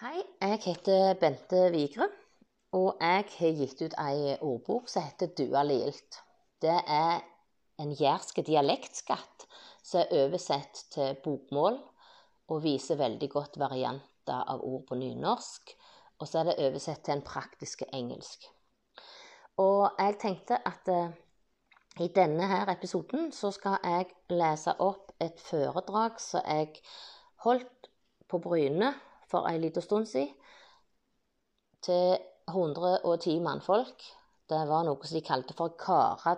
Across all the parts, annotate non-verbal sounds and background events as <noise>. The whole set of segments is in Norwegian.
Hei, jeg heter Bente Vigre, og jeg har gitt ut ei ordbok som heter Dua lilt. Det er en jærsk dialektskatt som er oversett til bokmål og viser veldig godt varianter av ord på nynorsk. Og så er det oversett til en praktisk engelsk. Og jeg tenkte at eh, i denne her episoden så skal jeg lese opp et foredrag som jeg holdt på Bryne for ei lita stund siden. Til 110 mannfolk. Det var noe som de kalte for kara,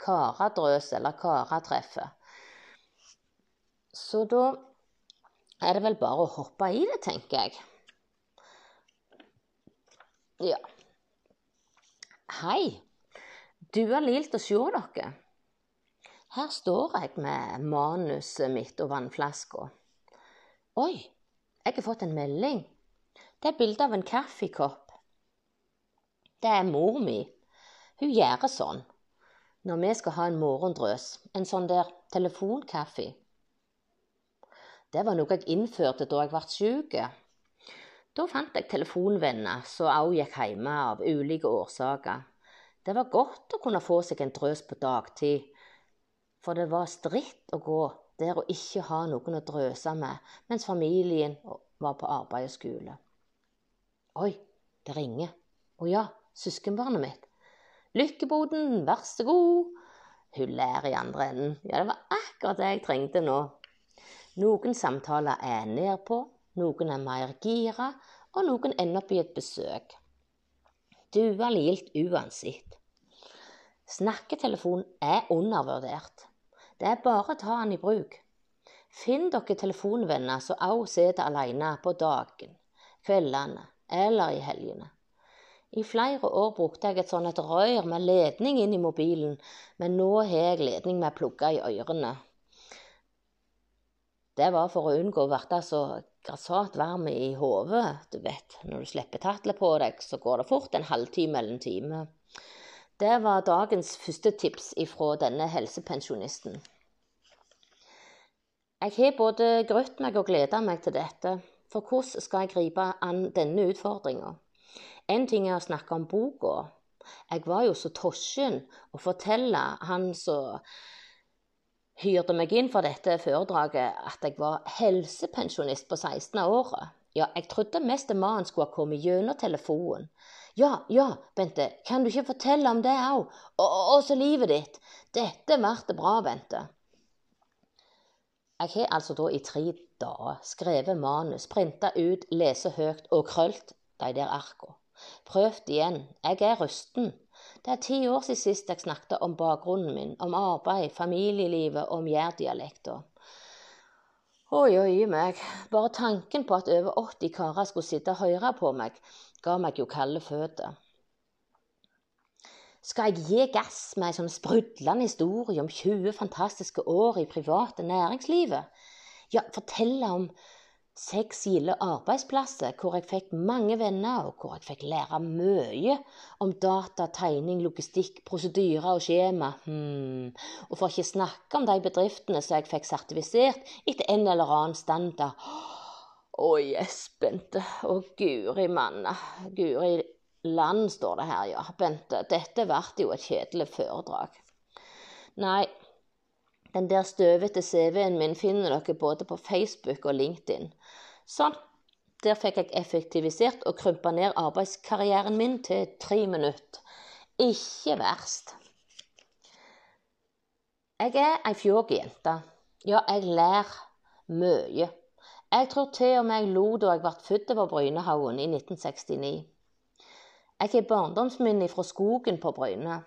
karadrøs, eller karatreffet. Så da er det vel bare å hoppe i det, tenker jeg. Ja. Hei. Du har lilt å se dere. Her står jeg med manuset mitt og vannflaska. Oi, jeg har fått en melding. Det er bilde av en kaffekopp. Det er mor mi. Hun gjør sånn når vi skal ha en morgendrøs. En sånn der telefonkaffe. Det var noe jeg innførte da jeg ble syk. Da fant jeg telefonvenner som òg gikk hjemme av ulike årsaker. Det var godt å kunne få seg en drøs på dagtid, for det var stritt å gå der å ikke ha noen å drøse med mens familien var på arbeid og skole. Oi, det ringer. Å ja, søskenbarnet mitt. Lykkeboden, vær så god. Hun ler i andre enden. Ja, det var akkurat det jeg trengte nå. Noen samtaler er nedpå, noen er mer gira, og noen ender opp i et besøk. Dua lilt uansett. Snakketelefon er undervurdert. Det er bare å ta den i bruk. Finn dere telefonvenner som også sitter alene på dagen, kveldene eller i helgene. I flere år brukte jeg et sånt et rør med ledning inn i mobilen, men nå har jeg ledning med plugger i ørene. Det var for å unngå å bli så grassat varm i hodet, du vet. Når du slipper tatlet på deg, så går det fort en halvtime eller en time. Det var dagens første tips ifra denne helsepensjonisten. Jeg har både grøtt meg og gleda meg til dette, for hvordan skal jeg gripe an denne utfordringa? En ting er å snakke om boka. Jeg var jo så tosjen å fortelle han som hyrte meg inn for dette foredraget, at jeg var helsepensjonist på 16. året. Ja, jeg trodde mest mannen skulle ha kommet gjennom telefonen. Ja, ja, Bente, kan du ikke fortelle om det òg? Og så livet ditt. Dette ble bra, Bente. Jeg har altså da i tre dager skrevet manus, printa ut, lese høyt og krølt de der arka. Prøvd igjen. Jeg er rusten. Det er ti år siden sist jeg snakket om bakgrunnen min, om arbeid, familielivet og om jærdialekta. Oi, oi meg. Bare tanken på at over 80 karer skulle sitte og høre på meg, ga meg jo kalde føtter. Skal jeg gi gass med ei sånn sprudlende historie om 20 fantastiske år i private næringslivet? Ja, fortelle om seks gilde arbeidsplasser hvor jeg fikk mange venner, og hvor jeg fikk lære mye om data, tegning, logistikk, prosedyrer og skjema. Hmm. Og for ikke snakke om de bedriftene som jeg fikk sertifisert etter en eller annen standard. Å, yes, Bente. Å, guri manna. Guri land, står det her, ja. Bente, dette ble jo et kjedelig foredrag. Nei, den der støvete CV-en min finner dere både på Facebook og LinkedIn. Sånn. Der fikk jeg effektivisert og krympa ned arbeidskarrieren min til tre minutter. Ikke verst. Jeg er ei fjåg jente. Ja, jeg lærer mye. Jeg tror til og med jeg lo da jeg ble født på Brynehaugen i 1969. Jeg har barndomsminne fra skogen på Bryne.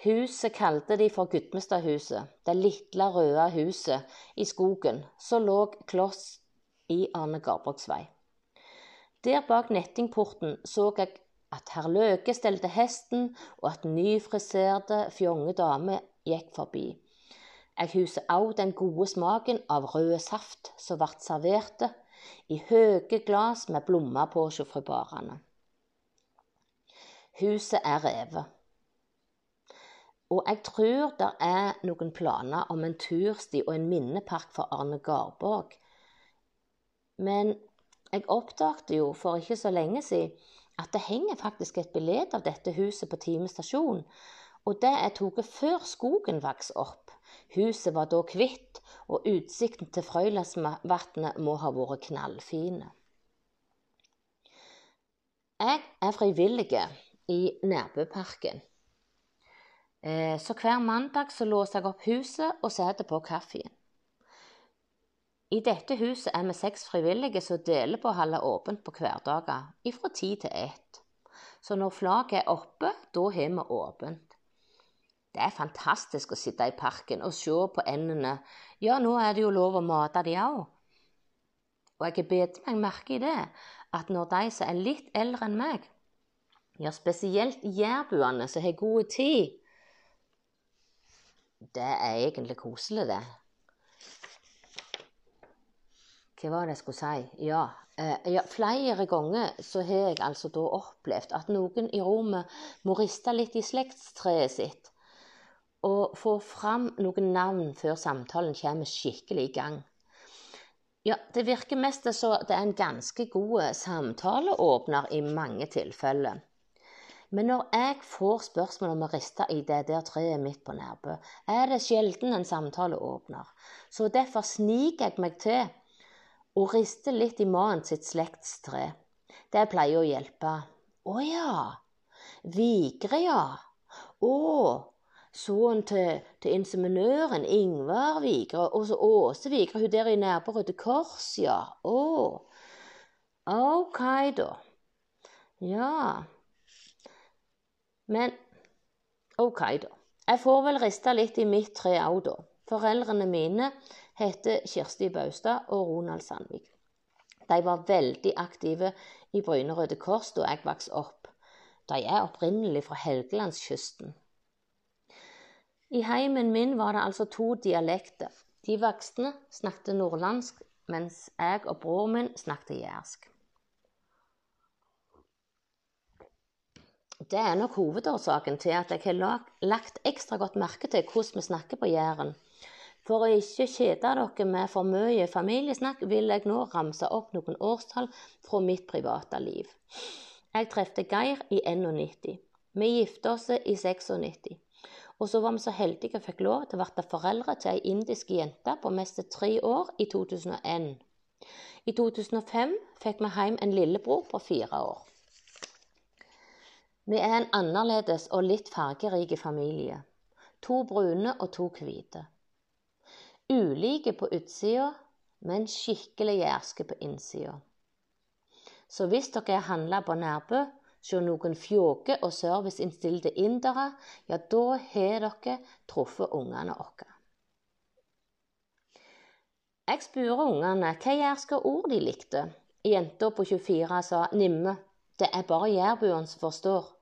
Huset kalte de for Gudmestadhuset, det lille røde huset i skogen som lå kloss i Arne Garborgs vei. Der bak nettingporten så jeg at herr Løke stelte hesten, og at nyfriserte, fjonge damer gikk forbi. Jeg husker òg den gode smaken av rød saft som ble servert i høye glass med blomster på sjåførbarene. Huset er revet. Og jeg tror det er noen planer om en tursti og en minnepark for Arne Garborg. Men jeg oppdaget jo for ikke så lenge siden at det henger faktisk et bilde av dette huset på Time stasjon. Og det er tatt før skogen vokste opp. Huset var da hvitt, og utsikten til Frøylandsvatnet må ha vært knallfine. Jeg er frivillig i Nærbøparken. Eh, så hver mandag så låser jeg opp huset og setter på kaffen. I dette huset er vi seks frivillige som deler på å holde åpent på hverdager, fra ti til ett. Så når flagget er oppe, da har vi åpent. Det er fantastisk å sitte i parken og se på endene. Ja, nå er det jo lov å mate de òg. Og jeg bedt meg merke i det, at når de som er litt eldre enn meg, ja, spesielt jærbuene som har god tid, det er egentlig koselig, det. Hva var det jeg skulle si? Ja, eh, ja flere ganger så har jeg altså da opplevd at noen i rommet må riste litt i slektstreet sitt og få fram noen navn før samtalen kommer skikkelig i gang. Ja, det virker mest som det er en ganske god samtaleåpner i mange tilfeller. Men når jeg får spørsmål om å riste i det der treet midt på Nærbø, er det sjelden en samtaleåpner. Så derfor sniker jeg meg til og riste litt i mannen sitt slektstre. Det pleier å hjelpe. Å ja. Vigre, ja. Å, sønnen til, til inseminøren Ingvar Vigre, og så Åse Vigre, hun der i nærme Røde Kors, ja. Å. OK, da. Ja. Men OK, da. Jeg får vel riste litt i mitt tre òg, da. Foreldrene mine heter Kirsti Baustad og Ronald Sandvik. De var veldig aktive i Bryne Røde Kors da jeg vokste opp. De er opprinnelig fra Helgelandskysten. I heimen min var det altså to dialekter. De voksne snakket nordlandsk, mens jeg og broren min snakket jærsk. Det er nok hovedårsaken til at jeg har lagt ekstra godt merke til hvordan vi snakker på Jæren. For å ikke kjede dere med for mye familiesnakk, vil jeg nå ramse opp noen årstall fra mitt private liv. Jeg trefte Geir i 91. Vi gifta oss i 96. Og så var vi så heldige og fikk lov til å bli foreldre til ei indisk jente på mest tre år i 2001. I 2005 fikk vi hjem en lillebror på fire år. Vi er en annerledes og litt fargerik familie. To brune og to hvite. Ulike på utsida, men skikkelig jærske på innsida. Så hvis dere har handla på Nærbø, se noen fjåke og serviceinnstilte indere, ja, da har dere truffet ungene våre. Jeg spurte ungene hva jærske ord de likte. Jenta på 24 sa nimme. Det er bare jærbuene som forstår.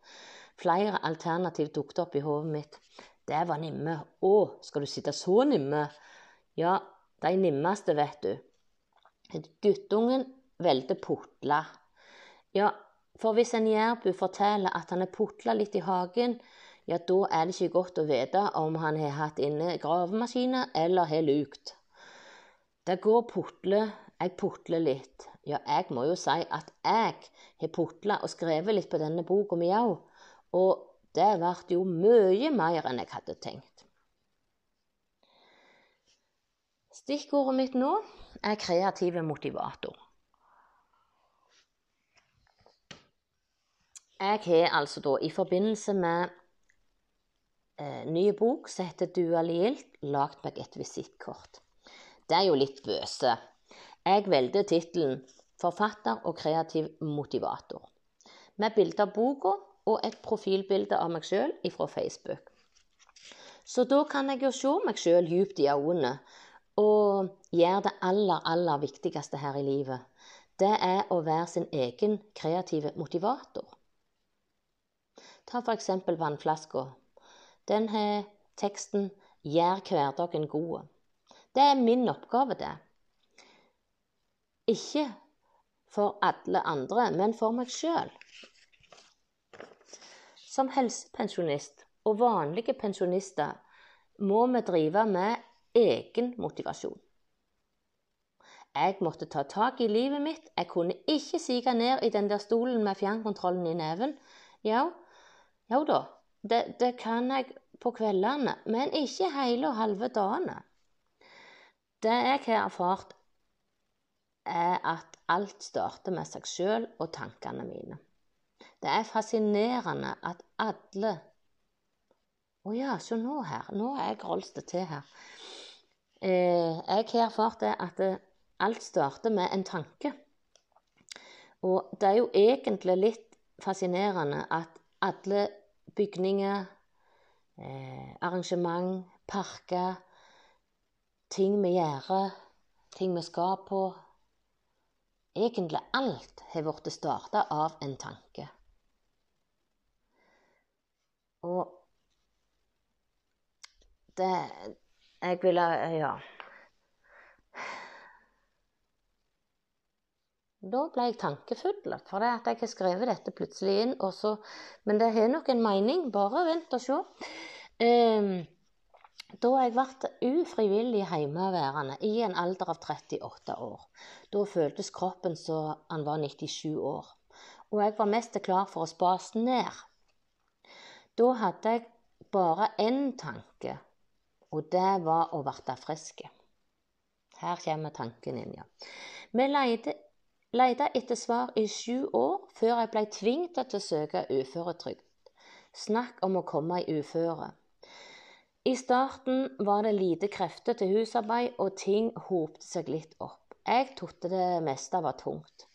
Flere alternativ dukket opp i hodet mitt. Det var nimme. Å, skal du sitte så nimme? Ja, de nimmeste, vet du. Guttungen velger putla. Ja, for hvis en jærbu forteller at han er putla litt i hagen, ja, da er det ikke godt å vite om han har hatt inne gravemaskiner eller har lukt. Det går putler. jeg putler litt. Ja, jeg må jo si at jeg har putla og skrevet litt på denne boka mi òg, og det ble jo mye mer enn jeg hadde tenkt. Stikkordet mitt nå er kreativ motivator. Jeg har altså da i forbindelse med eh, ny bok som heter 'Dualilt', lagd meg et visittkort. Det er jo litt bøse. Jeg velger tittelen 'Forfatter og kreativ motivator', med bilde av boka og et profilbilde av meg sjøl fra Facebook. Så da kan jeg jo se meg sjøl djupt i øynene og gjøre det aller, aller viktigste her i livet. Det er å være sin egen kreative motivator. Ta f.eks. vannflaska. Den har teksten 'Gjør hverdagen god'. Det er min oppgave, det. Ikke for alle andre, men for meg sjøl. Som helsepensjonist og vanlige pensjonister må vi drive med egen motivasjon. Jeg måtte ta tak i livet mitt. Jeg kunne ikke sige ned i den der stolen med fjernkontrollen i neven. Ja, jo da, det, det kan jeg på kveldene, men ikke hele og halve dagene. Det jeg har erfart, er at alt starter med seg sjøl og tankene mine. Det er fascinerende at alle Å ja, så nå her. Nå er jeg rolstet til her. Eh, jeg har erfart det at det, alt starter med en tanke. Og det er jo egentlig litt fascinerende at alle bygninger, eh, arrangement, parker, ting vi gjør, ting vi skal på Egentlig alt har blitt starta av en tanke. Og det Jeg ville Ja. Da ble jeg tankefull, for det at jeg har skrevet dette plutselig inn. Også, men det har nok en mening. Bare vent og se. Um, da jeg ble ufrivillig hjemmeværende i en alder av 38 år, da føltes kroppen som han var 97 år. Og jeg var mest klar for å spase ned. Da hadde jeg bare én tanke, og det var å bli frisk. Her kommer tanken inn, ja. Vi leide etter svar i sju år før jeg ble tvunget til å søke uføretrygd. Snakk om å komme i uføre. I starten var det lite krefter til husarbeid, og ting hopte seg litt opp. Jeg trodde det meste var tungt.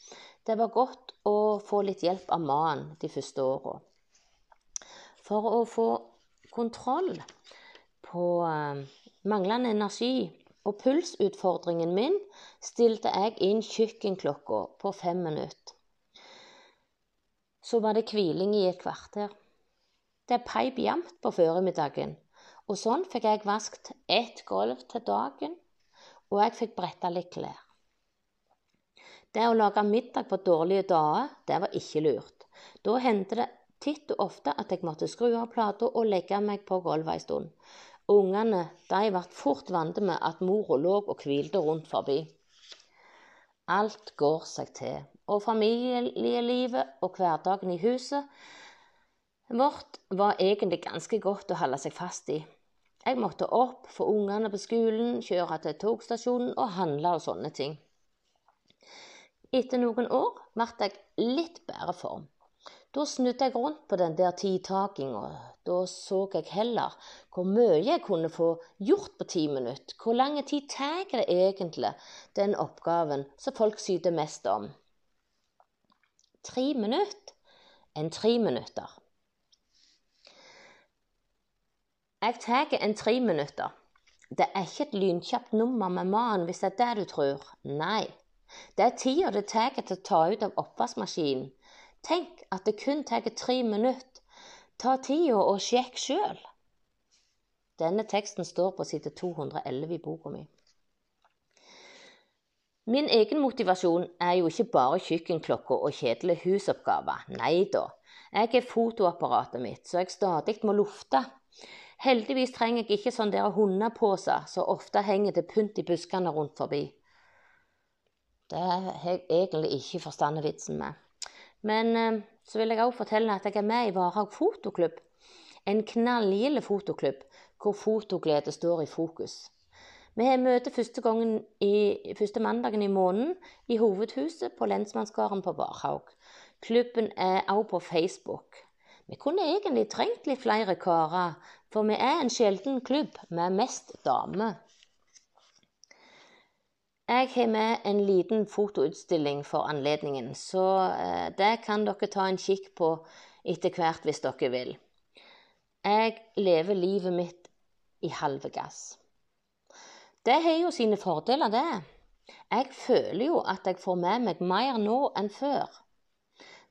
Det var godt å få litt hjelp av mannen de første åra. For å få kontroll på uh, manglende energi og pulsutfordringen min, stilte jeg inn kjøkkenklokka på fem minutter. Så var det hviling i et kvarter. Det peip jevnt på formiddagen. Og sånn fikk jeg vasket ett gulv til dagen, og jeg fikk bretta litt klær. Det å lage middag på dårlige dager, det var ikke lurt. Da hendte det titt og ofte at jeg måtte skru av plata og legge meg på gulvet en stund. Ungene de ble fort vant med at mora lå og hvilte rundt forbi. Alt går seg til, og familielivet og hverdagen i huset vårt var egentlig ganske godt å holde seg fast i. Jeg måtte opp, få ungene på skolen, kjøre til togstasjonen og handle og sånne ting. Etter noen år ble jeg litt bedre form. Da snudde jeg rundt på den der tidtakinga. Da så jeg heller hvor mye jeg kunne få gjort på ti minutter. Hvor lang tid tar det egentlig, den oppgaven som folk syter mest om? Tre minutter? En tre minutter. Jeg tar en tre minutter. Det er ikke et lynkjapt nummer med mannen hvis det er det du tror. Nei. Det er tida det tar til å ta ut av oppvaskmaskinen. Tenk at det kun tar tre minutter. Ta tida og sjekk sjøl. Denne teksten står på side 211 i boka mi. Min egen motivasjon er jo ikke bare kjøkkenklokka og kjedelige husoppgaver. Nei da. Jeg er fotoapparatet mitt, så jeg stadig må lufte. Heldigvis trenger jeg ikke sånn der hundeposer som ofte henger til pynt i buskene rundt forbi. Det har jeg egentlig ikke forstand vitsen med. Men eh, så vil jeg også fortelle at jeg er med i Varhaug fotoklubb. En knallgild fotoklubb hvor fotoglede står i fokus. Vi har møte første, i, første mandagen i måneden i hovedhuset på lensmannsgården på Varhaug. Klubben er også på Facebook. Vi kunne egentlig trengt litt flere karer, for vi er en sjelden klubb med mest damer. Jeg har med en liten fotoutstilling for anledningen, så eh, det kan dere ta en kikk på etter hvert hvis dere vil. Jeg lever livet mitt i halve gass. Det har jo sine fordeler, det. Jeg føler jo at jeg får med meg mer nå enn før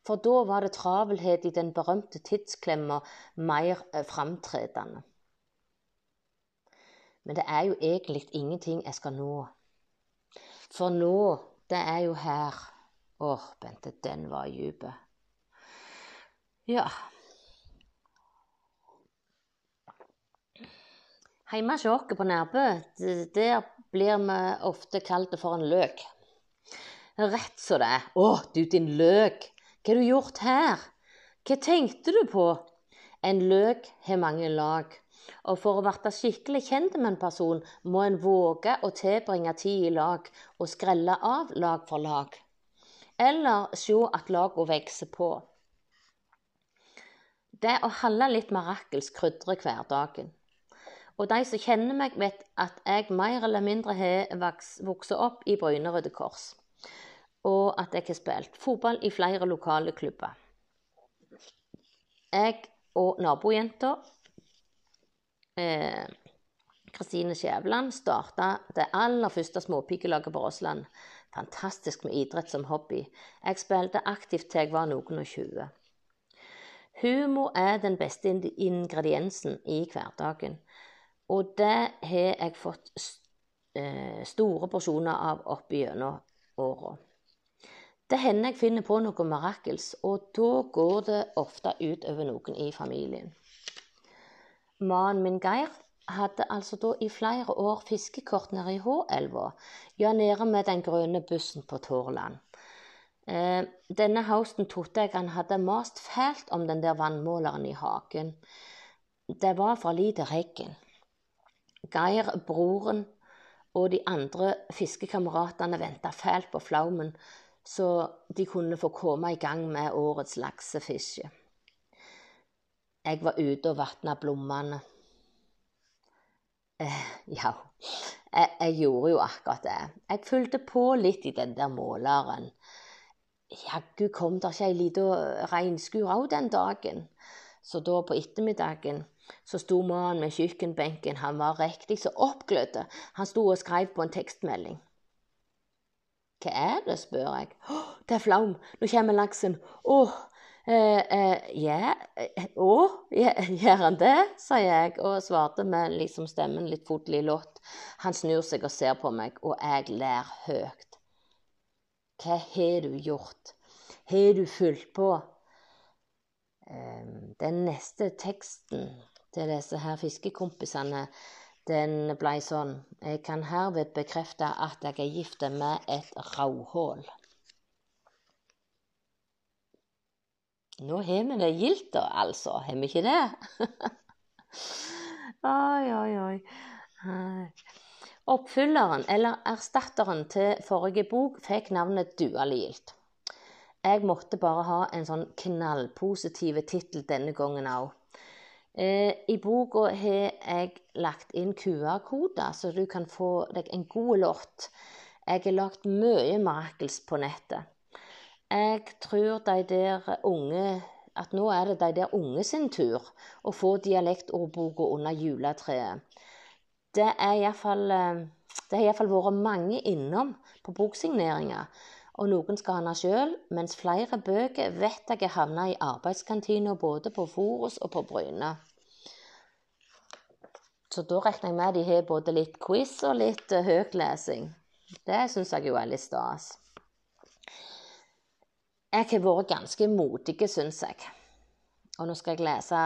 for da var det travelhet i den berømte tidsklemma mer eh, framtredende. Men det er jo egentlig ingenting jeg skal nå. For nå, det er jo her Åh, Bente, den var dyp. Ja. Hjemme hos oss på Nærbø, der blir vi ofte kalt for en løk. Rett så det er. Å, du din løk, hva har du gjort her? Hva tenkte du på? En løk har mange lag. Og for å bli skikkelig kjent med en person, må en våge å tilbringe tid i lag og skrelle av lag for lag. Eller se at lagene vokser på. Det å holde litt mirakels krydrer hverdagen. Og de som kjenner meg, vet at jeg mer eller mindre har vokst opp i Bryne Røde Kors. Og at jeg har spilt fotball i flere lokale klubber. Jeg og nabojenta eh, Kristine Skjæveland starta det aller første småpikelaget på Rossland. Fantastisk med idrett som hobby. Jeg spilte aktivt til jeg var noen og tjue. Humor er den beste ingrediensen i hverdagen. Og det har jeg fått eh, store porsjoner av opp gjennom åra. Det hender jeg finner på noe mirakels, og da går det ofte ut over noen i familien. Mannen min Geir hadde altså da i flere år fiskekort nede i H-elva, ja, nede med den grønne bussen på Tårland. Eh, denne høsten han hadde mast fælt om den der vannmåleren i hagen. Det var for lite regn. Geir, broren og de andre fiskekameratene venta fælt på flaumen, så de kunne få komme i gang med årets laksefiske. Jeg var ute og vatna blommene. Eh, ja, jeg, jeg, gjorde jo akkurat det. Jeg fulgte på litt i den der måleren. Jaggu kom det ikke ei lita regnskur òg den dagen. Så da på ettermiddagen så sto mannen med kjøkkenbenken. Han var riktig så oppglødd. Han sto og skrev på en tekstmelding. Hva er det, spør jeg. Å, det er flaum. Nå kommer laksen. Å, eh, ja, eh, å, gjør han det? sa jeg og svarte med liksom stemmen litt fotlig lott. Han snur seg og ser på meg, og jeg ler høyt. Hva har du gjort? Har du fulgt på? Ehm, den neste teksten til disse her fiskekompisene, den ble sånn Jeg kan herved bekrefte at jeg er gift med et rauhål. Nå har vi det gildt, da, altså. Har vi ikke det? <laughs> oi, oi, oi. Oppfylleren, eller erstatteren til forrige bok, fikk navnet Dualilt. Jeg måtte bare ha en sånn knallpositiv tittel denne gangen òg. Eh, I boka har jeg lagt inn QR-koder, så du kan få deg en god låt. Jeg har lagt mye mirakels på nettet. Jeg tror de der unge at nå er det de der unge sin tur å få dialektordboka under juletreet. Det, er iallfall det har iallfall vært mange innom på boksigneringer og noen skal ha den sjøl, mens flere bøker vet jeg er havna i arbeidskantina både på Forus og på Bryne. Så da regner jeg med de har både litt quiz og litt uh, høytlesing. Det syns jeg jo er litt stas. Jeg har vært ganske modig, syns jeg. Og nå skal jeg lese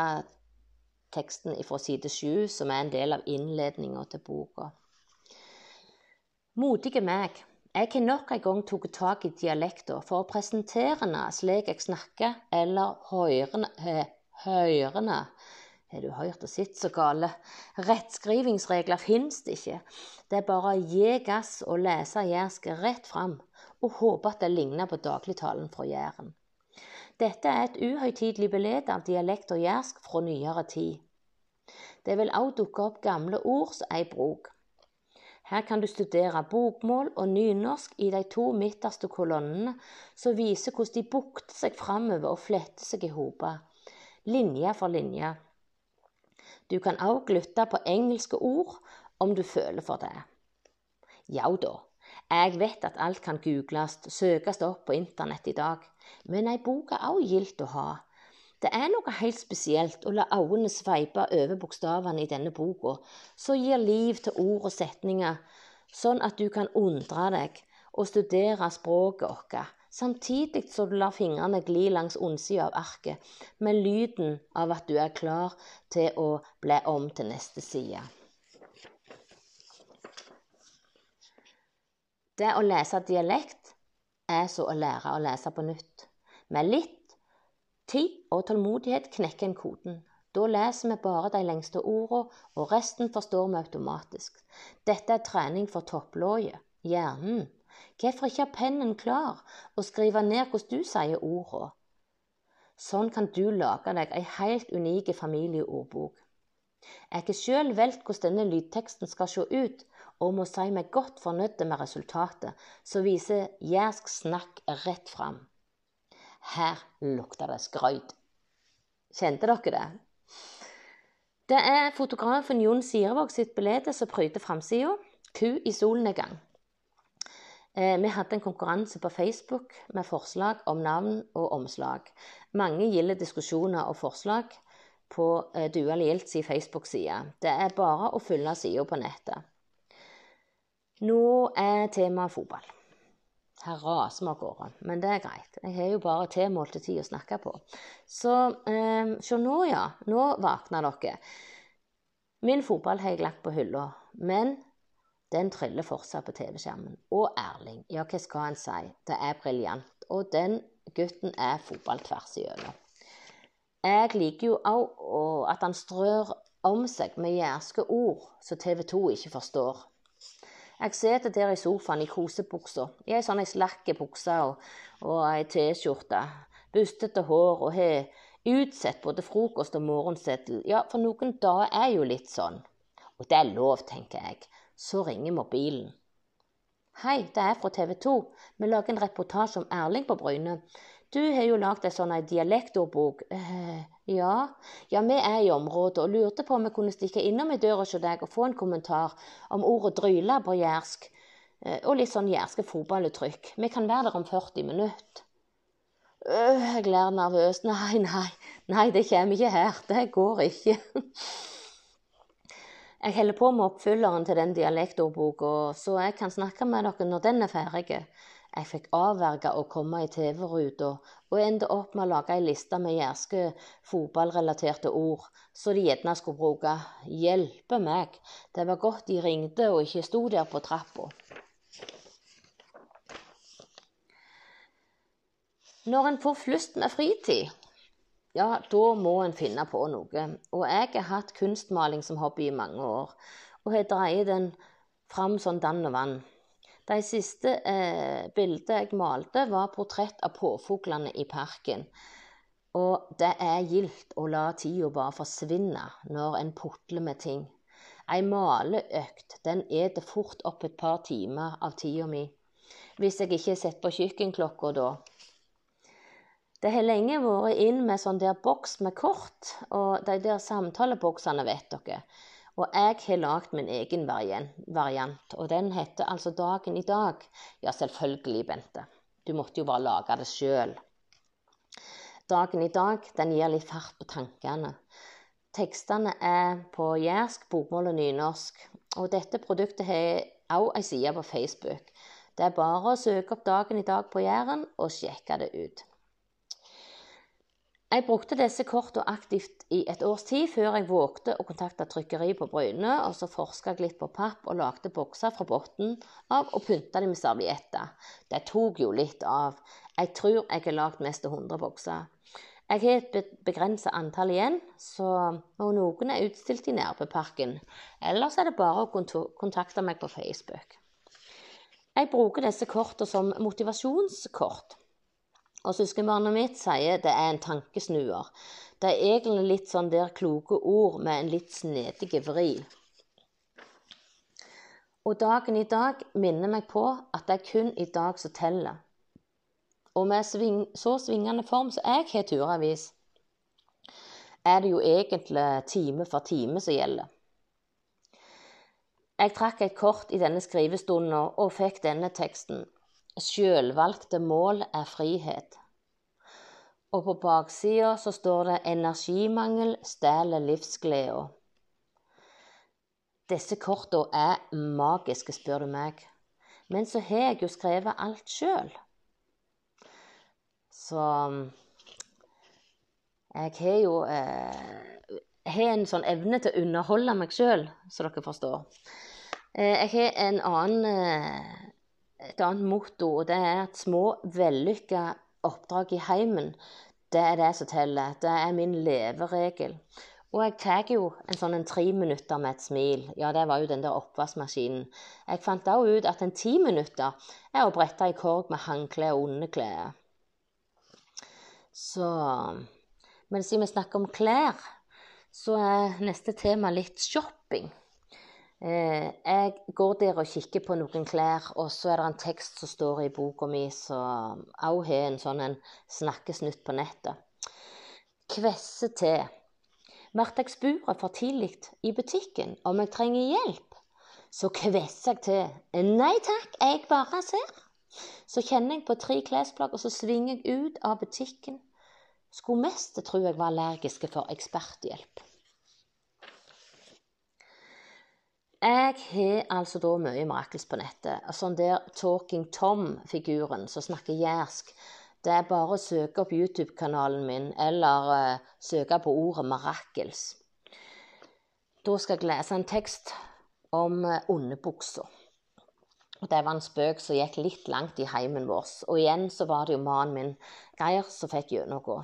teksten fra side sju, som er en del av innledninga til boka. Modige meg. Jeg har nok en gang tatt tak i dialekta for å presentere den slik jeg snakker, eller hørende Hørende. Har du hørt og sett så gale? Rettskrivingsregler finnes det ikke. Det er bare å gi gass og lese jærsk rett fram, og håpe at det ligner på dagligtalen fra Jæren. Dette er et uhøytidelig beled av dialekt og jærsk fra nyere tid. Det vil òg dukke opp gamle ord som ei bruk. Her kan du studere bokmål og nynorsk i de to midterste kolonnene, som viser hvordan de bukter seg framover og fletter seg i hoper, linje for linje. Du kan også lytte på engelske ord om du føler for det. Ja da, jeg vet at alt kan googles, søkes opp på internett i dag, men ei bok er også gildt å ha. Det er noe helt spesielt å la øynene sveipe over bokstavene i denne boka, som gir liv til ord og setninger, sånn at du kan undre deg og studere språket vårt, samtidig som du lar fingrene gli langs ondsida av arket, med lyden av at du er klar til å bli om til neste side. Det å lese dialekt er så å lære å lese på nytt. Med litt tid og tålmodighet knekker en koden. Da leser vi bare de lengste ordene, og resten forstår vi automatisk. Dette er trening for topplåget, hjernen. Hvorfor ikke ha pennen klar og skrive ned hvordan du sier ordene? Sånn kan du lage deg ei helt unik familieordbok. Jeg har sjøl valgt hvordan denne lydteksten skal se ut, og må si meg godt fornøyd med resultatet, som viser jærsk snakk rett fram. Her lukter det skrøyt. Kjente dere det? Det er fotografen Jon Sirevåg sitt bilde som pryder framsida. Ku i solnedgang. Eh, vi hadde en konkurranse på Facebook med forslag om navn og omslag. Mange gilde diskusjoner og forslag på eh, Dual Gilds Facebook-side. Det er bare å følge sida på nettet. Nå er temaet fotball. Her raser vi av gårde, men det er greit. Jeg har jo bare tilmålte tid å snakke på. Så eh, se nå, ja. Nå våkna dere. Min fotball har jeg lagt på hylla, men den triller fortsatt på TV-skjermen. Og Erling, ja, hva skal en si? Det er briljant. Og den gutten er fotball tvers igjennom. Jeg liker jo òg at han strør om seg med jærske ord som TV 2 ikke forstår. Jeg sitter der i sofaen i kosebuksa, i ei sånn slakk bukse og, og ei T-skjorte, bustete hår og har utsett både frokost og morgenseddel. Ja, for noen dager er jo litt sånn. Og det er lov, tenker jeg. Så ringer mobilen. Hei, det er fra TV 2. Vi lager en reportasje om Erling på Bryne. Du har jo lagd ei sånn dialektordbok. Eh, ja. ja, vi er i området og lurte på om vi kunne stikke innom i døra hos deg og få en kommentar om ordet 'dryla' på jærsk. Eh, og litt sånn jærske fotballuttrykk. Vi kan være der om 40 minutter. Øh, jeg ler nervøst. Nei, nei, nei, det kommer ikke her. Det går ikke. Jeg holder på med oppfylleren til den dialektordboka, så jeg kan snakke med dere når den er ferdig. Jeg fikk avverga å komme i TV-ruta, og endte opp med å lage ei liste med jærske fotballrelaterte ord, så de gjerne skulle bruke. Hjelpe meg, det var godt de ringte og ikke sto der på trappa. Når en får flust med fritid, ja, da må en finne på noe. Og jeg har hatt kunstmaling som hobby i mange år, og har dreid den fram som dann og vann. De siste eh, bildene jeg malte, var portrett av påfuglene i parken. Og det er gildt å la tida bare forsvinne når en putler med ting. Ei maleøkt den eter fort opp et par timer av tida mi. Hvis jeg ikke sett på kjøkkenklokka da. Det har lenge vært inn med sånn der boks med kort, og de der samtaleboksene, vet dere. Og jeg har lagd min egen variant, og den heter altså Dagen i dag. Ja, selvfølgelig, Bente. Du måtte jo bare lage det sjøl. Dagen i dag den gir litt fart på tankene. Tekstene er på jærsk, bokmål og nynorsk. Og dette produktet har òg ei side på Facebook. Det er bare å søke opp Dagen i dag på Jæren og sjekke det ut. Jeg brukte disse kortene aktivt i et års tid før jeg vågte å kontakte trykkeriet på Bryne, og så forska litt på papp og lagde bokser fra bunnen av og pynta dem med servietter. Det tok jo litt av. Jeg tror jeg har lagd mest av 100 bokser. Jeg har et begrenset antall igjen, så, og noen er utstilt i Nærbøparken. Ellers er det bare å kontakte meg på Facebook. Jeg bruker disse kortene som motivasjonskort. Og søskenbarnet mitt sier det er en tankesnuer. Det er egentlig litt sånn der kloke ord med en litt snedig vri. Og dagen i dag minner meg på at det er kun i dag som teller. Og med sving, så svingende form som jeg har turavis, er det jo egentlig time for time som gjelder. Jeg trakk et kort i denne skrivestunden og fikk denne teksten. Sjølvalgte mål er frihet. Og på baksida så står det 'energimangel stjeler livsgleda'. Disse korta er magiske, spør du meg. Men så har jeg jo skrevet alt sjøl. Så jeg har jo eh, har en sånn evne til å underholde meg sjøl, så dere forstår. Eh, jeg har en annen eh, et annet motto, og det er at små, vellykka oppdrag i heimen, det er det som teller. Det er min leveregel. Og jeg tar jo en sånn en tre minutter med et smil. Ja, det var jo den der oppvaskmaskinen. Jeg fant òg ut at en ti minutter er å brette i korg med håndkle og underklær. Så Men siden vi snakker om klær, så er neste tema litt shopping. Eh, jeg går der og kikker på noen klær, og så er det en tekst som står i boka mi som òg har en sånn en snakkesnutt på nettet. Kvesse til. Blir jeg spurt for tidlig i butikken om jeg trenger hjelp, så kvesser jeg til. Nei takk, jeg bare ser. Så kjenner jeg på tre klesplagg, og så svinger jeg ut av butikken. Skulle mest tro jeg var allergiske for eksperthjelp. Jeg har altså da mye Mirakels på nettet. Sånn der Talking Tom-figuren som snakker jærsk. Det er bare å søke opp YouTube-kanalen min, eller uh, søke på ordet 'Mirakels'. Da skal jeg lese en tekst om uh, underbuksa. Og det var en spøk som gikk litt langt i heimen vår. Og igjen så var det jo mannen min, Geir, som fikk gjennomgå.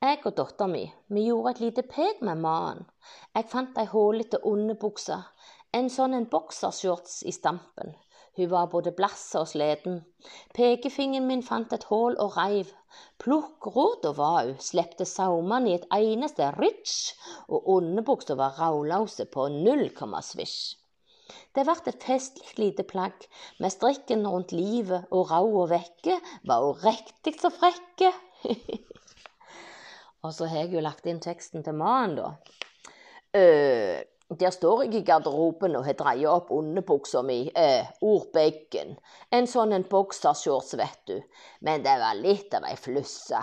Jeg og dattera mi vi gjorde et lite pek med mannen. Jeg fant ei hullete underbukse, en sånn en boksershorts i stampen. Hun var både blass og sliten. Pekefingeren min fant et hull og reiv. Plukkrota var hun, slepte saumene i et eneste ritsj, og underbuksa var ravlause på null komma svisj. Det ble et festlig lite plagg, med strikken rundt livet og rauda vekke var hun riktig så frekke. <laughs> Og så har jeg jo lagt inn teksten til mannen, da. Uh, der står jeg i garderoben og har dreid opp underbuksa mi, eh, ordbeggen. En sånn en boksershorts, vet du. Men det var litt av ei flusse.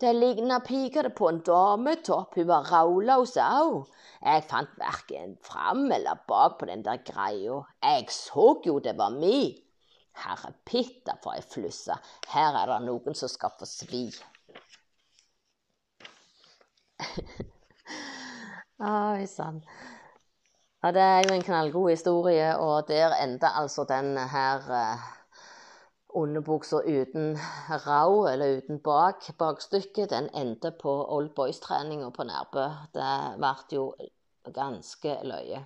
Det ligna pikete på en dametopp, hun var ravløs òg. Jeg fant verken fram eller bak på den der greia. Jeg så jo det var mi. Herre pitta for ei flusse, her er det noen som skal få svi. Oi sann. Ja, det er jo en knallgod historie, og der endte altså den her eh, underbuksa uten rau, eller uten bak, bakstykket. Den endte på Old Boys-treninga på Nærbø. Det ble jo ganske løye.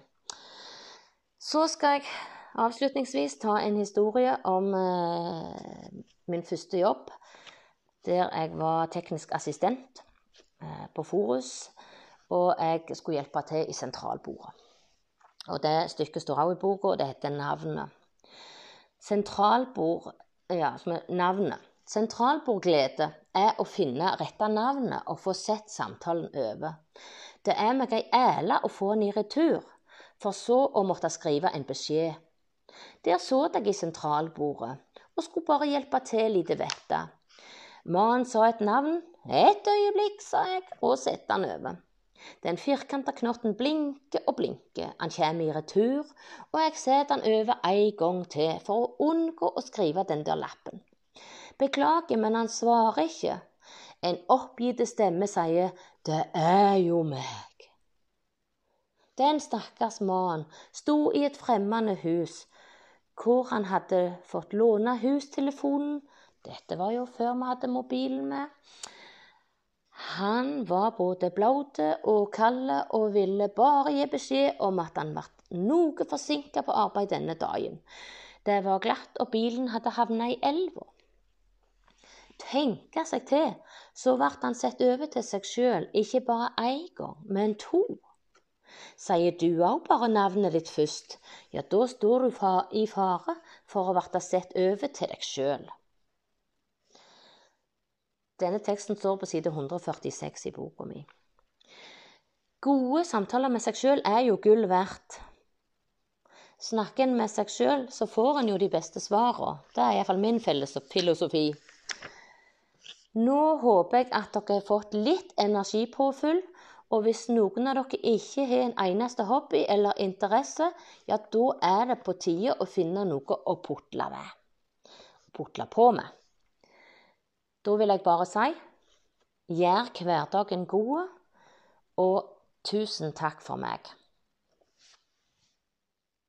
Så skal jeg avslutningsvis ta en historie om eh, min første jobb, der jeg var teknisk assistent. Eh, på Forus, og jeg skulle hjelpe til i sentralbordet. Og Det stykket står også i boka, og det heter 'Navnet'. Sentralbord ja, som er navnet. Sentralbordglede er å finne rette navnet og få sett samtalen over. Det er meg ei æle å få den i retur, for så å måtte skrive en beskjed. Der så jeg i sentralbordet og skulle bare hjelpe til lite vette. Mannen sa et navn, et øyeblikk, sa jeg og sette den over. Den firkanta knotten blinker og blinker, han kommer i retur, og jeg setter den over en gang til for å unngå å skrive den der lappen. Beklager, men han svarer ikke. En oppgitt stemme sier det er jo meg. Den stakkars mannen sto i et fremmede hus, hvor han hadde fått låne hustelefonen. Dette var jo før vi hadde mobilen med. Han var både blaute og kald og ville bare gi beskjed om at han ble noe forsinka på arbeid denne dagen. Det var glatt, og bilen hadde havna i elva. Tenke seg til, så ble han sett over til seg sjøl, ikke bare én gang, men to. Sier du òg bare navnet ditt først, ja, da står du i fare for å bli sett over til deg sjøl. Denne teksten står på side 146 i boka mi. Gode samtaler med seg sjøl er jo gull verdt. Snakker en med seg sjøl, så får en jo de beste svara. Det er iallfall min filosofi. Nå håper jeg at dere har fått litt energipåfyll. Og hvis noen av dere ikke har en eneste hobby eller interesse, ja, da er det på tide å finne noe å putle med. Putle på med. Da vil jeg bare si gjør hverdagen god, og tusen takk for meg.